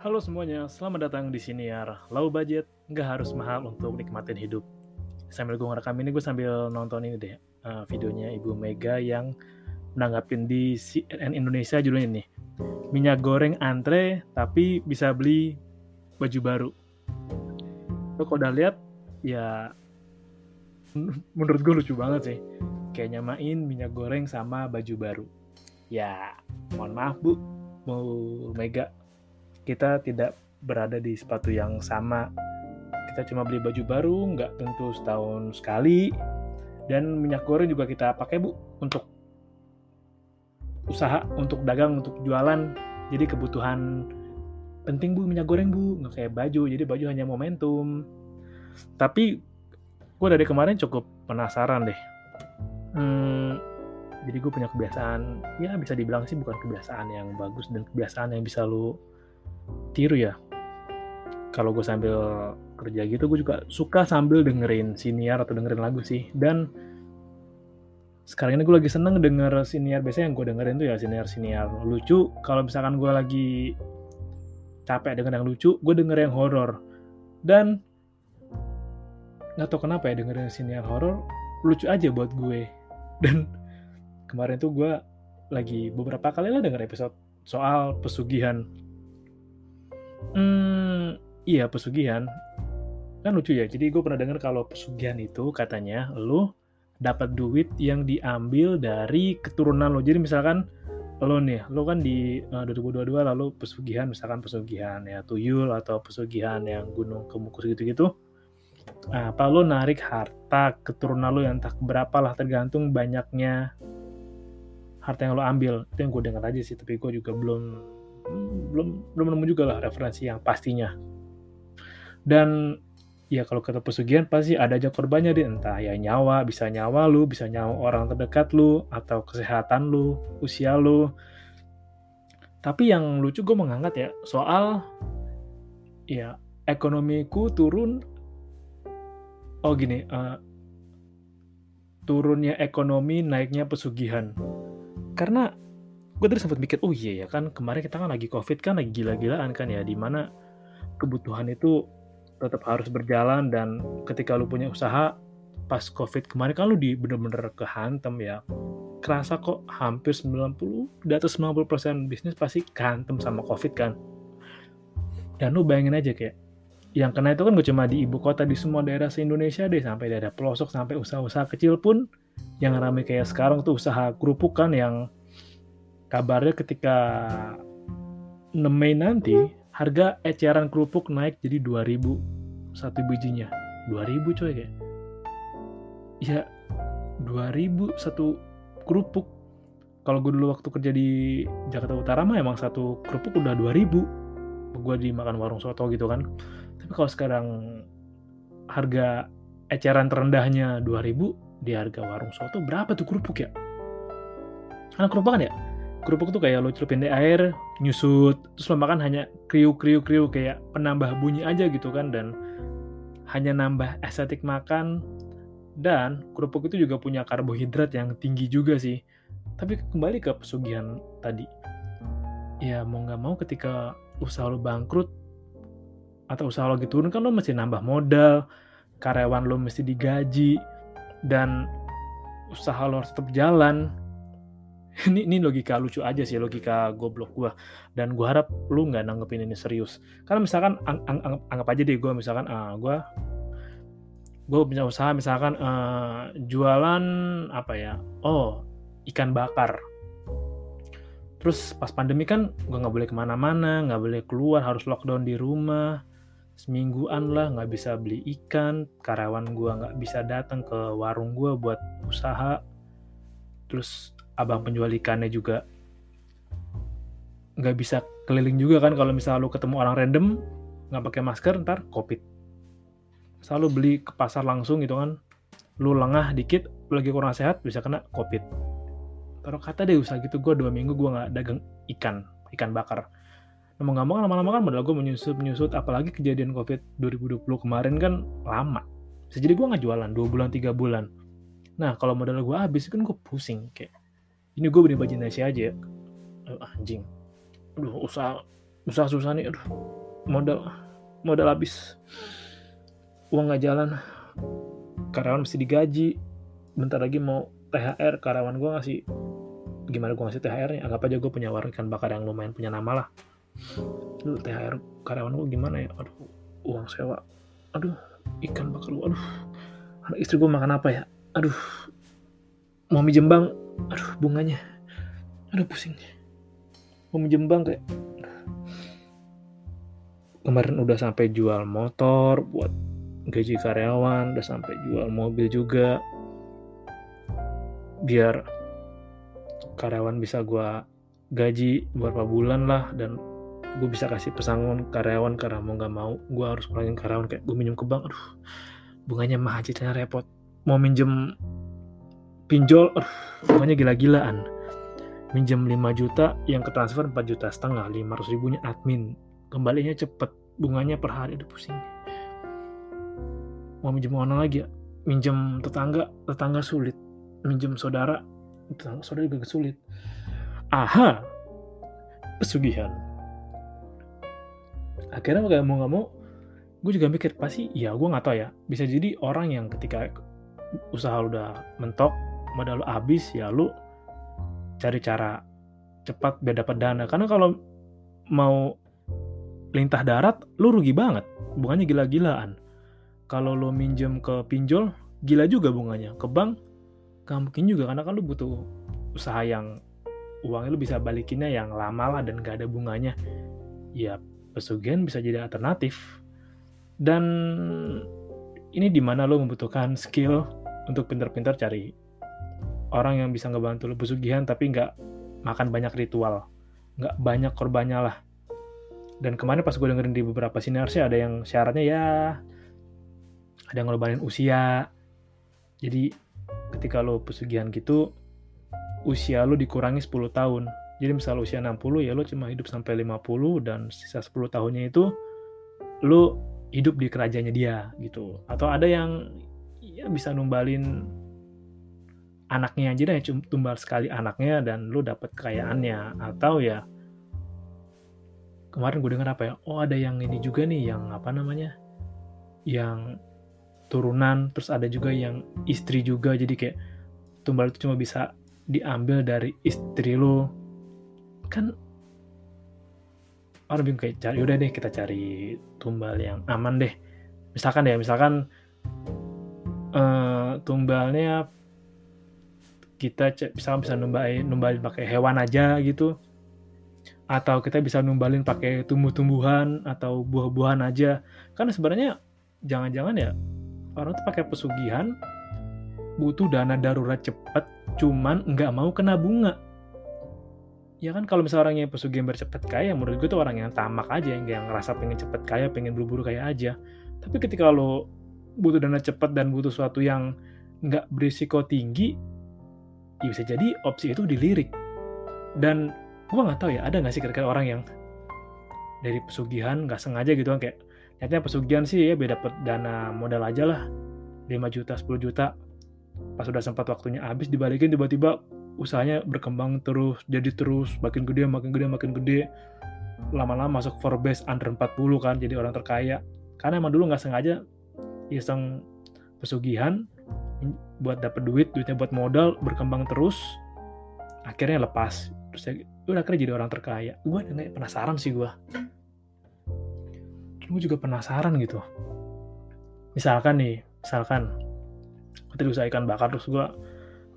Halo semuanya, selamat datang di sini ya. Low budget, nggak harus mahal untuk nikmatin hidup. Sambil gue ngerekam ini, gue sambil nonton ini deh, uh, videonya Ibu Mega yang menanggapin di CNN Indonesia judulnya ini. Minyak goreng antre, tapi bisa beli baju baru. Lo kalau udah lihat, ya menurut gue lucu banget sih. Kayak nyamain minyak goreng sama baju baru. Ya, mohon maaf bu, mau Mega kita tidak berada di sepatu yang sama. Kita cuma beli baju baru, nggak tentu setahun sekali. Dan minyak goreng juga kita pakai bu untuk usaha, untuk dagang, untuk jualan. Jadi kebutuhan penting bu minyak goreng bu, nggak kayak baju. Jadi baju hanya momentum. Tapi gue dari kemarin cukup penasaran deh. Hmm, jadi gue punya kebiasaan, ya bisa dibilang sih bukan kebiasaan yang bagus dan kebiasaan yang bisa lu tiru ya. Kalau gue sambil kerja gitu gue juga suka sambil dengerin siniar atau dengerin lagu sih. Dan sekarang ini gue lagi seneng denger siniar. Biasanya yang gue dengerin tuh ya siniar siniar lucu. Kalau misalkan gue lagi capek denger yang lucu gue denger yang horor. Dan nggak tau kenapa ya dengerin siniar horor lucu aja buat gue. Dan kemarin tuh gue lagi beberapa kali lah denger episode soal pesugihan Hmm, iya pesugihan. Kan lucu ya. Jadi gue pernah dengar kalau pesugihan itu katanya lu dapat duit yang diambil dari keturunan lo. Jadi misalkan lo nih, lo kan di uh, 2022 lalu pesugihan, misalkan pesugihan ya tuyul atau pesugihan yang gunung kemukus gitu-gitu. Nah, apa lo narik harta keturunan lo yang tak berapa lah tergantung banyaknya harta yang lo ambil. Itu yang gue dengar aja sih, tapi gue juga belum belum belum nemu juga lah referensi yang pastinya. Dan ya kalau kata pesugihan pasti ada aja korbannya di entah ya nyawa bisa nyawa lu bisa nyawa orang terdekat lu atau kesehatan lu usia lu. Tapi yang lucu gue mengangkat ya soal ya ekonomiku turun oh gini uh, turunnya ekonomi naiknya pesugihan. Karena gue tadi sempat mikir oh iya ya kan kemarin kita kan lagi covid kan lagi gila-gilaan kan ya di mana kebutuhan itu tetap harus berjalan dan ketika lu punya usaha pas covid kemarin kan lu di bener-bener kehantem ya. Kerasa kok hampir 90 di atas 90% bisnis pasti kehantem sama covid kan. Dan lu bayangin aja kayak yang kena itu kan gue cuma di ibu kota di semua daerah se-Indonesia deh sampai daerah pelosok sampai usaha-usaha kecil pun. Yang ramai kayak sekarang tuh usaha kerupuk kan yang Kabarnya ketika 6 Mei nanti harga eceran kerupuk naik jadi 2000 satu bijinya. 2000 coy kayak. Ya 2000 satu kerupuk. Kalau gue dulu waktu kerja di Jakarta Utara mah emang satu kerupuk udah 2000. Gue dimakan warung soto gitu kan. Tapi kalau sekarang harga eceran terendahnya 2000 di harga warung soto berapa tuh kerupuk ya? Karena kerupuk kan ya kerupuk tuh kayak lo celupin di air, nyusut, terus lo makan hanya kriuk kriuk kriuk kayak penambah bunyi aja gitu kan dan hanya nambah estetik makan. Dan kerupuk itu juga punya karbohidrat yang tinggi juga sih. Tapi kembali ke pesugihan tadi, ya mau nggak mau ketika usaha lo bangkrut atau usaha lo gitu kan lo mesti nambah modal, karyawan lo mesti digaji dan usaha lo harus tetap jalan ini ini logika lucu aja sih logika goblok gue dan gue harap lu nggak nanggepin ini serius. Karena misalkan ang, ang, ang, anggap aja deh gue misalkan uh, gue gue punya usaha misalkan uh, jualan apa ya oh ikan bakar. Terus pas pandemi kan gue nggak boleh ke mana-mana nggak boleh keluar harus lockdown di rumah. Semingguan lah nggak bisa beli ikan karyawan gue nggak bisa datang ke warung gue buat usaha. Terus abang penjual ikannya juga nggak bisa keliling juga kan kalau misalnya lu ketemu orang random nggak pakai masker ntar covid. Selalu beli ke pasar langsung gitu kan lu lengah dikit lu lagi kurang sehat bisa kena covid. Taruh kata deh usaha gitu gue dua minggu gue nggak dagang ikan ikan bakar. Mau nggak mau kan lama-lama kan modal gue menyusut menyusut apalagi kejadian covid 2020 kemarin kan lama. Bisa jadi gue nggak jualan dua bulan tiga bulan. Nah kalau modal gue habis kan gue pusing kayak ini gue beli baju nasi aja ya. Aduh, anjing. Aduh usaha usaha susah nih aduh. Modal modal habis. Uang nggak jalan. Karyawan mesti digaji. Bentar lagi mau THR karyawan gue ngasih gimana gue ngasih THR nya anggap aja gue punya warung bakar yang lumayan punya nama lah. Lu THR karyawan gue gimana ya? Aduh uang sewa. Aduh ikan bakar gue aduh anak istri gue makan apa ya? Aduh mau minjem bank aduh bunganya. Aduh pusing. Mau minjem bank kayak. Kemarin udah sampai jual motor buat gaji karyawan udah sampai jual mobil juga. Biar karyawan bisa gue gaji beberapa bulan lah dan gue bisa kasih pesangon karyawan karena mau nggak mau gue harus kurangin karyawan kayak gue minjem ke bank. Aduh bunganya mah repot. Mau minjem pinjol bunganya gila-gilaan. Minjem 5 juta yang ke transfer 4 juta setengah 500 ribunya admin. Kembalinya cepet bunganya per hari aduh pusing. Mau minjem mana lagi ya? Minjem tetangga tetangga sulit. Minjem saudara saudara juga sulit. Aha! Pesugihan. Akhirnya gak mau nggak mau gue juga mikir pasti ya gue nggak tahu ya. Bisa jadi orang yang ketika usaha udah mentok modal lu habis ya lu cari cara cepat biar dapat dana. Karena kalau mau lintah darat lu rugi banget. Bunganya gila-gilaan. Kalau lu minjem ke pinjol gila juga bunganya. Ke bank gak mungkin juga. Karena kan lu butuh usaha yang uangnya lu bisa balikinnya yang lama lah dan gak ada bunganya. Ya pesugihan bisa jadi alternatif. Dan ini di mana lo membutuhkan skill untuk pintar-pintar cari orang yang bisa ngebantu lo pesugihan tapi nggak makan banyak ritual nggak banyak korbannya lah dan kemarin pas gue dengerin di beberapa sinar sih ada yang syaratnya ya ada yang ngorbanin usia jadi ketika lo pesugihan gitu usia lo dikurangi 10 tahun. Jadi misal usia 60 ya lo cuma hidup sampai 50 dan sisa 10 tahunnya itu lo hidup di kerajaannya dia gitu. Atau ada yang ya bisa numbalin anaknya aja deh tumbal sekali anaknya dan lo dapat kekayaannya. Atau ya kemarin gue dengar apa ya oh ada yang ini juga nih yang apa namanya yang turunan terus ada juga yang istri juga. Jadi kayak tumbal itu cuma bisa diambil dari istri lo kan orang bingung kayak cari udah deh kita cari tumbal yang aman deh. Misalkan ya misalkan uh, tumbalnya kita misalkan bisa numbalin numbalin pakai hewan aja gitu. Atau kita bisa numbalin pakai tumbuh-tumbuhan atau buah-buahan aja. Kan sebenarnya jangan-jangan ya orang tuh pakai pesugihan butuh dana darurat cepat cuman nggak mau kena bunga. Ya kan kalau misalnya orang yang pesugihan bercepat kaya menurut gue tuh orang yang tamak aja yang, yang ngerasa pengen cepet kaya pengen buru-buru kaya aja. Tapi ketika lo butuh dana cepat dan butuh sesuatu yang nggak berisiko tinggi ya bisa jadi opsi itu dilirik. Dan gue nggak tahu ya ada nggak sih kira-kira orang yang dari pesugihan nggak sengaja gitu kan kayak nyatanya pesugihan sih ya dapet dana modal aja lah 5 juta 10 juta. Pas sudah sempat waktunya habis dibalikin tiba-tiba usahanya berkembang terus jadi terus makin gede makin gede makin gede. Lama-lama masuk Forbes under 40 kan jadi orang terkaya. Karena emang dulu nggak sengaja iseng pesugihan buat dapet duit duitnya buat modal berkembang terus akhirnya lepas. Terus ya udah akhirnya jadi orang terkaya. Gue nggak penasaran sih gue gue juga penasaran gitu. Misalkan nih misalkan tadi usaha ikan bakar terus gue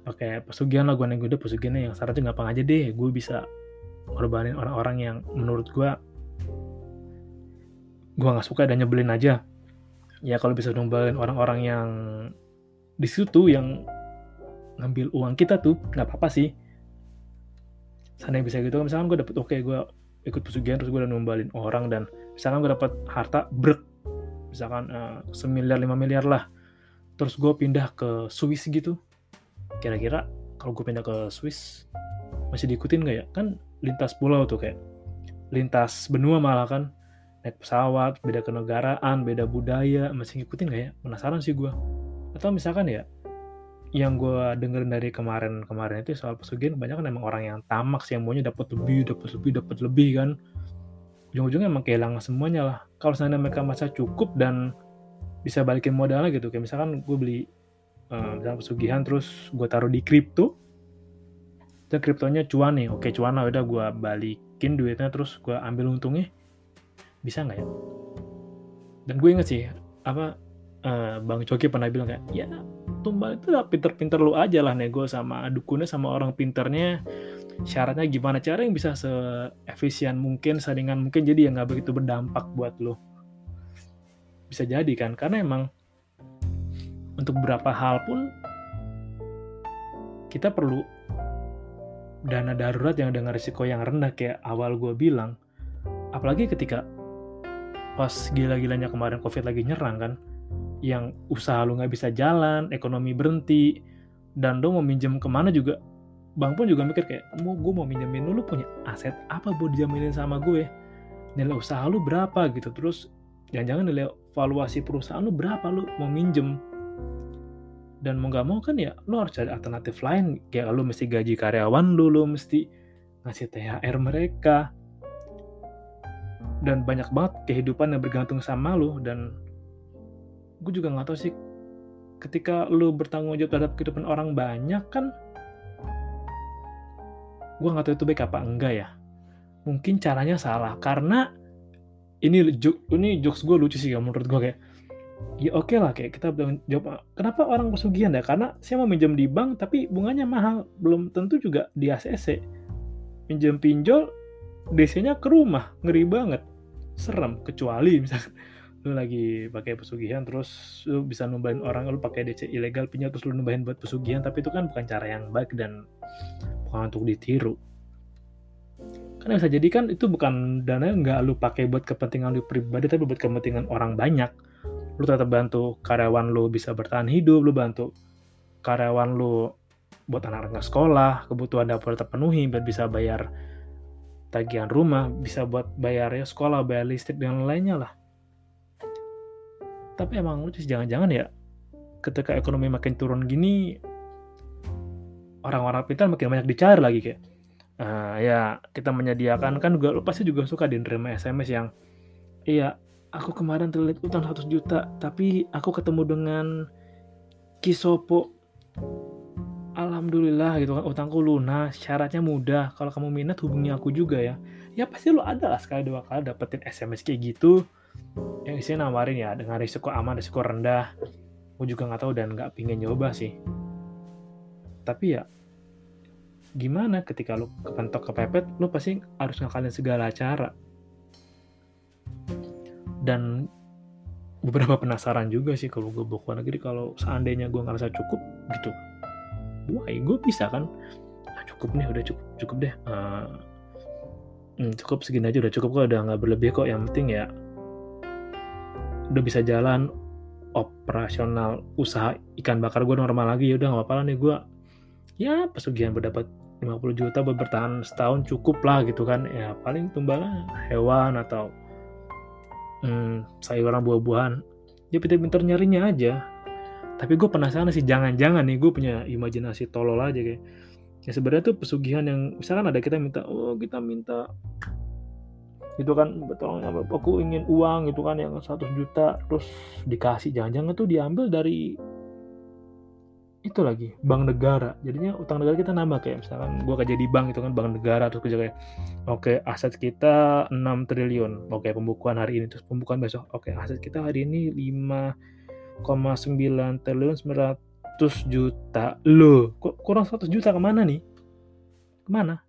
pakai pesugihan lah gue nengok udah pesugihannya yang syaratnya gampang aja deh. Gue bisa ngorbanin orang-orang yang menurut gue gue nggak suka dan nyebelin aja. Ya kalau bisa nyebelin orang-orang yang di situ yang ngambil uang kita tuh nggak apa-apa sih. Sana bisa gitu misalkan gue dapet oke okay, gue ikut pesugihan terus gue udah numbalin orang dan misalkan gue dapet harta brek. Misalkan uh, semiliar lima miliar lah. Terus gue pindah ke Swiss gitu. Kira-kira kalau gue pindah ke Swiss masih diikutin gak ya? Kan lintas pulau tuh kayak lintas benua malah kan. Naik pesawat beda kenegaraan beda budaya masih ngikutin gak ya? Penasaran sih gue atau misalkan ya yang gue dengerin dari kemarin-kemarin itu soal pesugihan banyak kan emang orang yang tamak sih yang maunya dapat lebih dapat lebih dapat lebih kan. Ujung-ujungnya emang kehilangan semuanya lah. Kalau seandainya mereka masa cukup dan bisa balikin modalnya gitu kayak misalkan gue beli uh, misalkan pesugihan terus gue taruh di kripto dan kriptonya cuan nih oke cuan lah udah gue balikin duitnya terus gue ambil untungnya bisa nggak ya? Dan gue inget sih apa uh, bang Coki pernah bilang kayak ya tumbal itu lah pinter-pinter lu aja lah nego sama dukunnya sama orang pinternya. Syaratnya gimana? Cara yang bisa seefisien mungkin saringan mungkin jadi ya nggak begitu berdampak buat lo bisa jadi kan karena emang untuk beberapa hal pun kita perlu dana darurat yang dengan risiko yang rendah kayak awal gue bilang. Apalagi ketika pas gila-gilanya kemarin covid lagi nyerang kan yang usaha lu nggak bisa jalan, ekonomi berhenti, dan lu mau minjem ke mana juga, bank pun juga mikir kayak, mau gue mau minjemin lu, punya aset apa buat dijaminin sama gue? Nilai usaha lu berapa gitu, terus jangan-jangan nilai valuasi perusahaan lu berapa lu mau minjem? Dan mau gak mau kan ya, lu harus cari alternatif lain, kayak lu mesti gaji karyawan lu, lu mesti ngasih THR mereka, dan banyak banget kehidupan yang bergantung sama lu, dan gue juga nggak tahu sih. Ketika lu bertanggung jawab terhadap kehidupan orang banyak kan gue nggak tahu itu baik apa enggak ya. Mungkin caranya salah karena ini ini jokes gue lucu sih ya menurut gue kayak ya oke okay lah kayak kita jawab. Kenapa orang pesugihan ya? Karena saya mau minjem di bank tapi bunganya mahal. Belum tentu juga di ACC pinjam pinjol DC-nya ke rumah ngeri banget. Serem kecuali misalnya lu lagi pakai pesugihan terus lu bisa numbahin orang lu pakai DC ilegal pinjam terus lu numbahin buat pesugihan. Tapi itu kan bukan cara yang baik dan bukan untuk ditiru. Karena bisa jadi kan itu bukan dana yang nggak lu pakai buat kepentingan lu pribadi tapi buat kepentingan orang banyak. Lu tetap bantu karyawan lu bisa bertahan hidup lu bantu karyawan lu buat anak-anak sekolah kebutuhan dapur terpenuhi biar bisa bayar tagihan rumah bisa buat bayar ya sekolah bayar listrik dan lainnya lah tapi emang lucu jangan-jangan ya ketika ekonomi makin turun gini orang-orang pintar makin banyak dicari lagi kayak uh, ya kita menyediakan kan juga lo pasti juga suka di nerima SMS yang iya aku kemarin terlihat utang 100 juta tapi aku ketemu dengan Kisopo. Alhamdulillah gitu kan utangku lunas syaratnya mudah. Kalau kamu minat hubungi aku juga ya. Ya pasti lo ada lah sekali dua kali dapetin SMS kayak gitu yang isinya nawarin ya dengan risiko aman risiko rendah. Gue juga nggak tahu dan nggak pingin nyoba sih. Tapi ya gimana ketika lu kepentok kepepet lu pasti harus ngakalin segala cara. Dan beberapa penasaran juga sih kalau gue bawa negeri kalau seandainya gue ngerasa cukup gitu. Wah gue bisa kan? Nah, cukup nih udah cukup cukup deh. Uh, cukup segini aja udah cukup kok udah nggak berlebih kok. Yang penting ya udah bisa jalan operasional usaha ikan bakar gue normal lagi. Ya udah nggak apa-apa nih gue ya pesugihan berdapat 50 juta buat bertahan setahun cukup lah gitu kan. Ya paling tumbalnya hewan atau hmm, sayuran buah-buahan. Ya pinter-pinter nyarinya aja. Tapi gue penasaran sih jangan-jangan nih gue punya imajinasi tolol aja kayak ya sebenarnya tuh pesugihan yang misalkan ada kita minta oh kita minta gitu kan betul aku ingin uang gitu kan yang 100 juta terus dikasih. Jangan-jangan tuh diambil dari itu lagi bank negara. Jadinya utang negara kita nambah kayak misalkan gue kerja di bank itu kan bank negara terus kerja kayak oke aset kita 6 triliun. Oke pembukuan hari ini terus pembukuan besok. Oke aset kita hari ini 5,9 triliun 900 juta. Loh kok kurang 100 juta ke mana nih? Ke mana?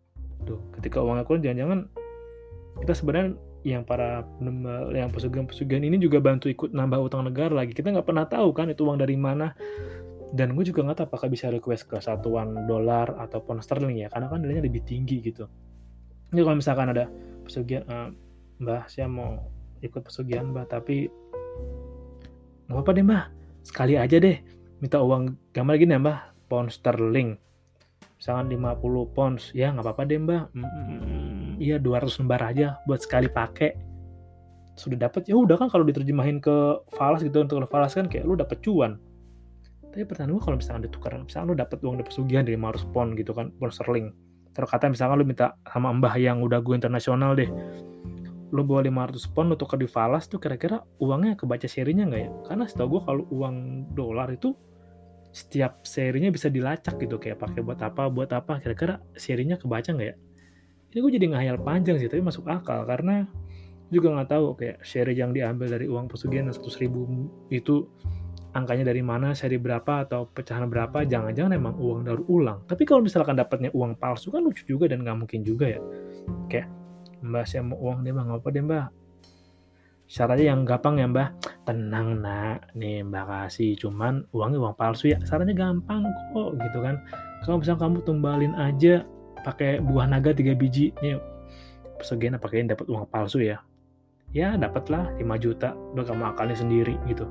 Tuh ketika uangnya kurang jangan-jangan kita sebenarnya yang para yang pesugihan-pesugihan ini juga bantu ikut nambah utang negara lagi. Kita nggak pernah tahu kan itu uang dari mana. Dan gue juga nggak tahu apakah bisa request ke satuan dolar ataupun sterling ya karena kan nilainya lebih tinggi gitu. Ini kalau misalkan ada pesugihan uh, mbah saya mau ikut pesugihan mbah tapi nggak apa-apa deh mbah. Sekali aja deh minta uang gambar gini ya mbah. Pound sterling misalkan 50 pounds ya nggak apa-apa deh mbah mm, iya 200 lembar aja buat sekali pakai. Sudah dapat ya udah kan kalau diterjemahin ke falas gitu untuk falas kan kayak lu dapat cuan. Tapi pertanyaan gue kalau misalnya ditukar misalnya lu dapat uang dari pesugihan dari 500 pound gitu kan pound sterling. Terus kata misalnya lu minta sama mbah yang udah gue internasional deh lu bawa 500 pound lu tukar di falas tuh kira-kira uangnya kebaca serinya nggak ya? Karena setahu gue kalau uang dolar itu setiap serinya bisa dilacak gitu kayak pakai buat apa buat apa kira-kira serinya kebaca nggak ya ini gue jadi ngayal panjang sih tapi masuk akal karena juga nggak tahu kayak seri yang diambil dari uang pesugihan 100 ribu itu angkanya dari mana, seri berapa, atau pecahan berapa, jangan-jangan emang uang daur ulang. Tapi kalau misalkan dapatnya uang palsu kan lucu juga dan nggak mungkin juga ya. Kayak, mbak saya mau uang deh mbak, nggak apa deh mbak. Syaratnya yang gampang ya mbak, tenang nak, nih mbak kasih, cuman uangnya uang palsu ya, syaratnya gampang kok gitu kan. Kalau misalnya kamu tumbalin aja pakai buah naga tiga biji, nih pesugihan pakai dapat uang palsu ya. Ya dapatlah 5 juta, udah kamu akalnya sendiri gitu.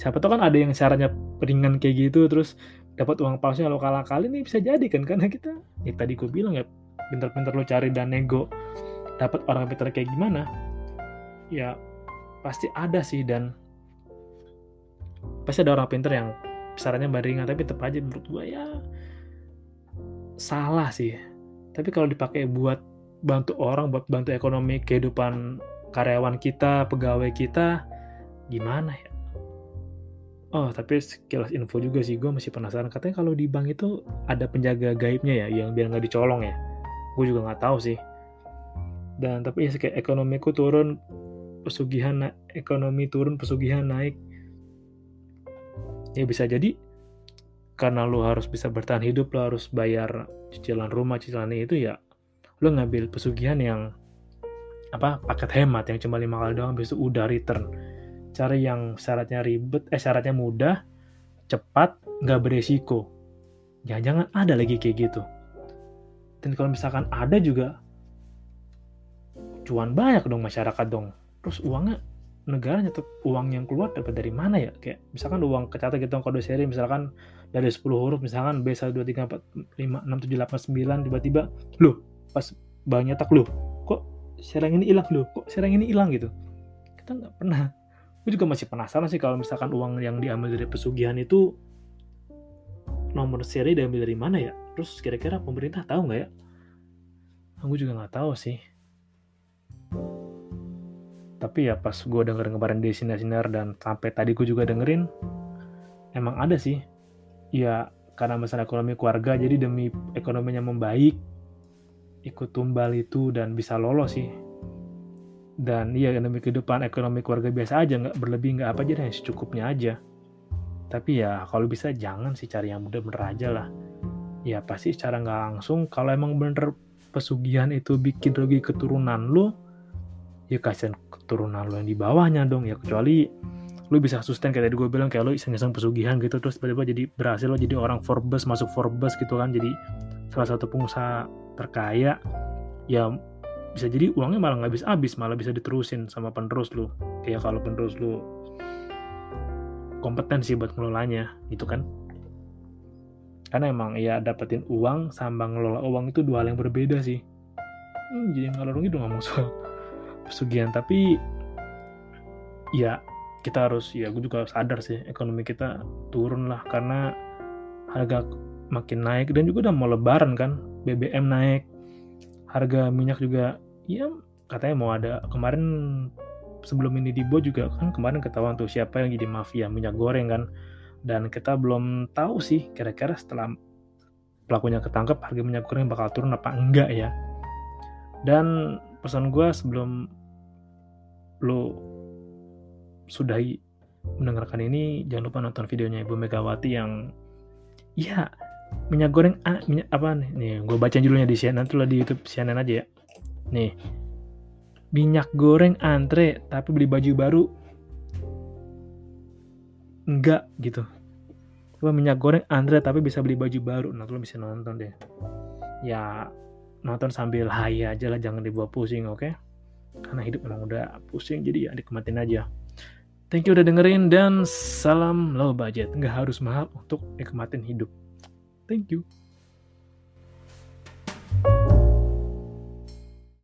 Siapa tahu kan ada yang syaratnya ringan kayak gitu terus dapat uang palsu kalau kalah kali ini bisa jadi kan karena kita ya tadi gue bilang ya pinter-pinter lo cari dan nego dapat orang pinter kayak gimana ya pasti ada sih dan pasti ada orang pinter yang syaratnya baringan tapi tetap aja menurut gue ya salah sih tapi kalau dipakai buat bantu orang buat bantu ekonomi kehidupan karyawan kita pegawai kita gimana ya Oh, tapi sekilas info juga sih, gue masih penasaran. Katanya kalau di bank itu ada penjaga gaibnya ya, yang biar nggak dicolong ya. Gue juga nggak tahu sih. Dan tapi ya kayak ekonomiku turun, pesugihan ekonomi turun, pesugihan naik. Ya bisa jadi karena lo harus bisa bertahan hidup, lo harus bayar cicilan rumah, cicilan itu ya, lo ngambil pesugihan yang apa paket hemat yang cuma lima kali doang, besok udah return cari yang syaratnya ribet, eh syaratnya mudah, cepat, nggak beresiko. Jangan-jangan ada lagi kayak gitu. Dan kalau misalkan ada juga, cuan banyak dong masyarakat dong. Terus uangnya negara nyetok uang yang keluar dapat dari mana ya? Kayak misalkan uang kecatat gitu kode seri misalkan dari 10 huruf misalkan B1 2 3 4 5 6 7 8 9 tiba-tiba loh pas banyak tak loh kok serang ini hilang loh kok serang ini hilang? Gitu. Kita nggak pernah. Gue juga masih penasaran sih kalau misalkan uang yang diambil dari pesugihan itu nomor seri diambil dari mana ya? Terus kira-kira pemerintah tahu nggak ya? Gue juga nggak tahu sih tapi ya pas gue denger kemarin di sinar-sinar dan sampai tadi gue juga dengerin emang ada sih. Ya karena masalah ekonomi keluarga jadi demi ekonominya membaik ikut tumbal itu dan bisa lolos sih. Dan iya demi kehidupan ekonomi keluarga biasa aja nggak berlebih nggak apa aja deh secukupnya aja. Tapi ya kalau bisa jangan sih cari yang bener-bener aja lah. Ya pasti secara nggak langsung kalau emang bener pesugihan itu bikin rugi keturunan lo ya kasihan keturunan lo yang di bawahnya dong ya kecuali lo bisa sustain kayak tadi gue bilang kayak lo iseng-iseng pesugihan gitu terus tiba-tiba jadi berhasil lo jadi orang Forbes masuk Forbes gitu kan jadi salah satu pengusaha terkaya ya bisa jadi uangnya malah nggak habis habis malah bisa diterusin sama penerus lu kayak kalau penerus lu kompetensi buat ngelolanya gitu kan. Karena emang ya dapetin uang sama ngelola uang itu dua hal yang berbeda sih. Hmm, jadi ngalor gitu ngomong soal pesugihan tapi ya kita harus ya gue juga sadar sih ekonomi kita turun lah karena harga makin naik dan juga udah mau lebaran kan BBM naik harga minyak juga ya katanya mau ada kemarin sebelum ini dibo juga kan kemarin ketahuan tuh siapa yang jadi mafia minyak goreng kan Dan kita belum tahu sih kira-kira setelah pelakunya ketangkep harga minyak goreng bakal turun apa enggak ya. Dan pesan gue sebelum lo sudahi mendengarkan ini jangan lupa nonton videonya Ibu Megawati yang ya minyak goreng ah, minyak apa nih? Nih gue baca judulnya di CNN nanti lah di YouTube CNN aja ya. Nih minyak goreng antre tapi beli baju baru. Enggak gitu. Apa minyak goreng antre tapi bisa beli baju baru. Nah lo bisa nonton deh. Ya nonton sambil hai aja lah jangan dibawa pusing oke? Okay? karena hidup emang udah pusing jadi ya nikmatin aja. Thank you udah dengerin dan salam low budget. Nggak harus mahal untuk nikmatin hidup. Thank you